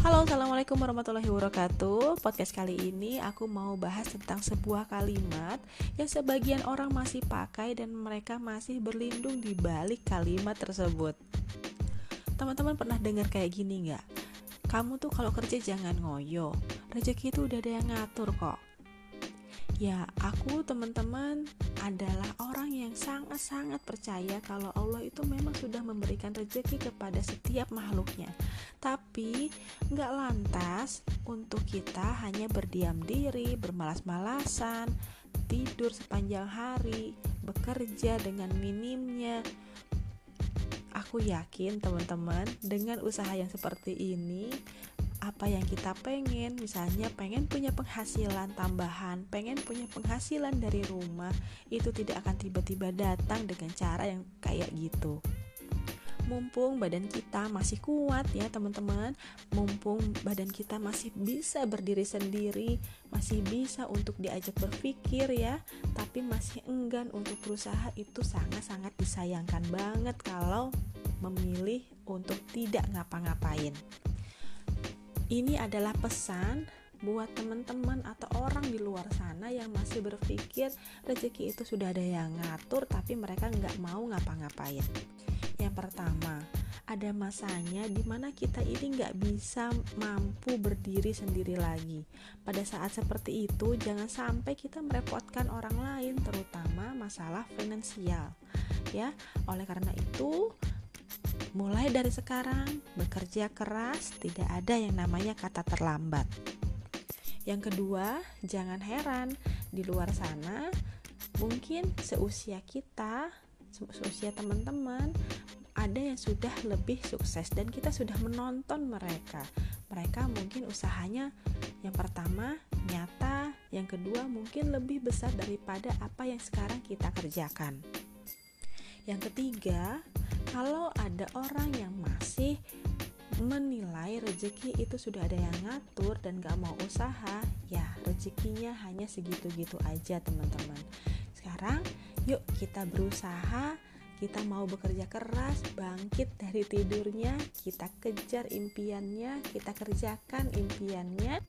Halo, Assalamualaikum warahmatullahi wabarakatuh. Podcast kali ini aku mau bahas tentang sebuah kalimat Yang sebagian orang masih pakai dan mereka masih berlindung di balik kalimat tersebut. Teman-teman pernah dengar kayak gini nggak? Kamu tuh kalau kerja jangan ngoyo. Rezeki itu udah ada yang ngatur kok Ya, aku teman-teman adalah orang yang sangat-sangat percaya kalau Allah itu memang sudah memberikan rezeki kepada setiap makhluknya. Tapi nggak lantas untuk kita hanya berdiam diri, bermalas-malasan, tidur sepanjang hari, bekerja dengan minimnya. Aku yakin teman-teman dengan usaha yang seperti ini apa yang kita pengen. Misalnya pengen punya penghasilan tambahan pengen punya penghasilan dari rumah itu tidak akan tiba-tiba datang dengan cara yang kayak gitu. Mumpung badan kita masih kuat ya teman-teman. Mumpung badan kita masih bisa berdiri sendiri masih bisa untuk diajak berpikir ya. Tapi masih enggan untuk berusaha itu sangat-sangat disayangkan banget kalau memilih untuk tidak ngapa-ngapain ini adalah pesan buat teman-teman atau orang di luar sana yang masih berpikir rezeki itu sudah ada yang ngatur tapi mereka nggak mau ngapa-ngapain. Yang pertama, ada masanya di mana kita ini nggak bisa mampu berdiri sendiri lagi. Pada saat seperti itu, jangan sampai kita merepotkan orang lain, terutama masalah finansial. Ya, oleh karena itu, Mulai dari sekarang, bekerja keras tidak ada yang namanya kata terlambat. Yang kedua, jangan heran di luar sana mungkin seusia kita, seusia teman-teman ada yang sudah lebih sukses dan kita sudah menonton mereka. Mereka mungkin usahanya yang pertama nyata, yang kedua mungkin lebih besar daripada apa yang sekarang kita kerjakan. Yang ketiga, kalau ada orang yang masih menilai rezeki itu sudah ada yang ngatur dan gak mau usaha. Ya rezekinya hanya segitu-gitu aja teman-teman. Sekarang yuk kita berusaha kita mau bekerja keras bangkit dari tidurnya kita kejar impiannya kita kerjakan impiannya